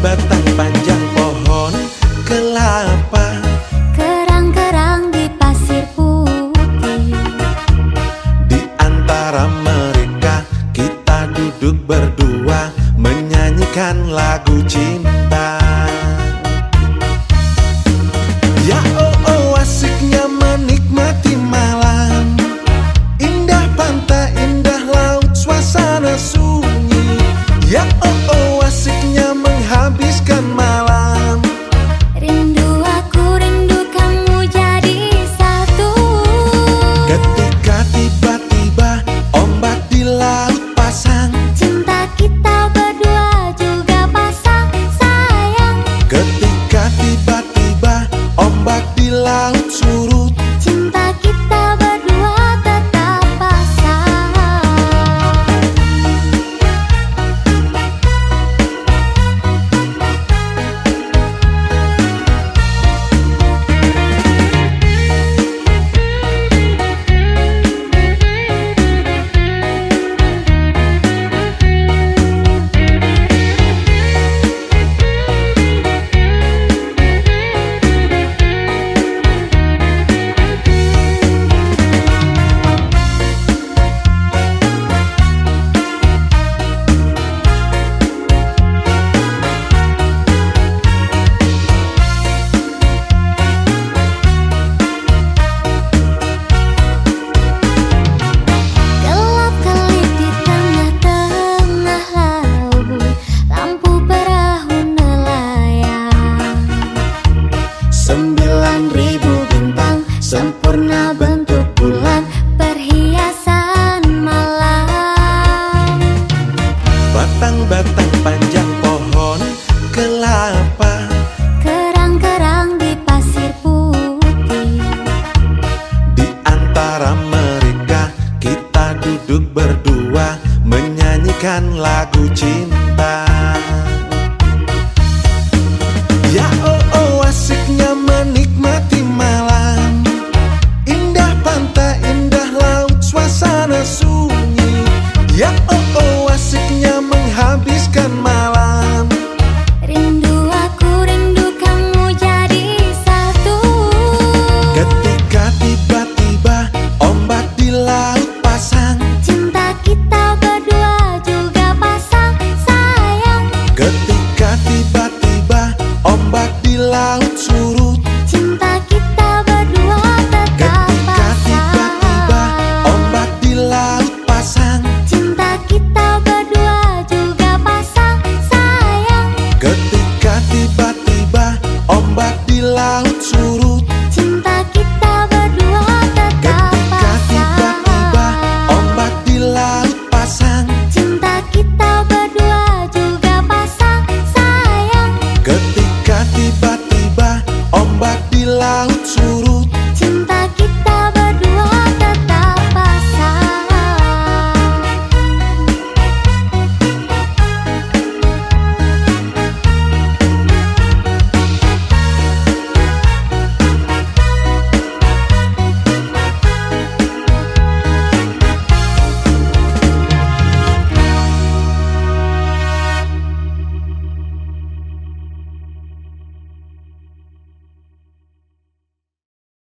batang panjang pohon kelapa. Kerang-kerang di pasir putih. Di antara sempurna bentuk bulan perhiasan malam. Batang-batang panjang pohon kelapa. Kerang-kerang di pasir putih. Di antara mereka kita duduk berdua Menyanyikan lagu cinta.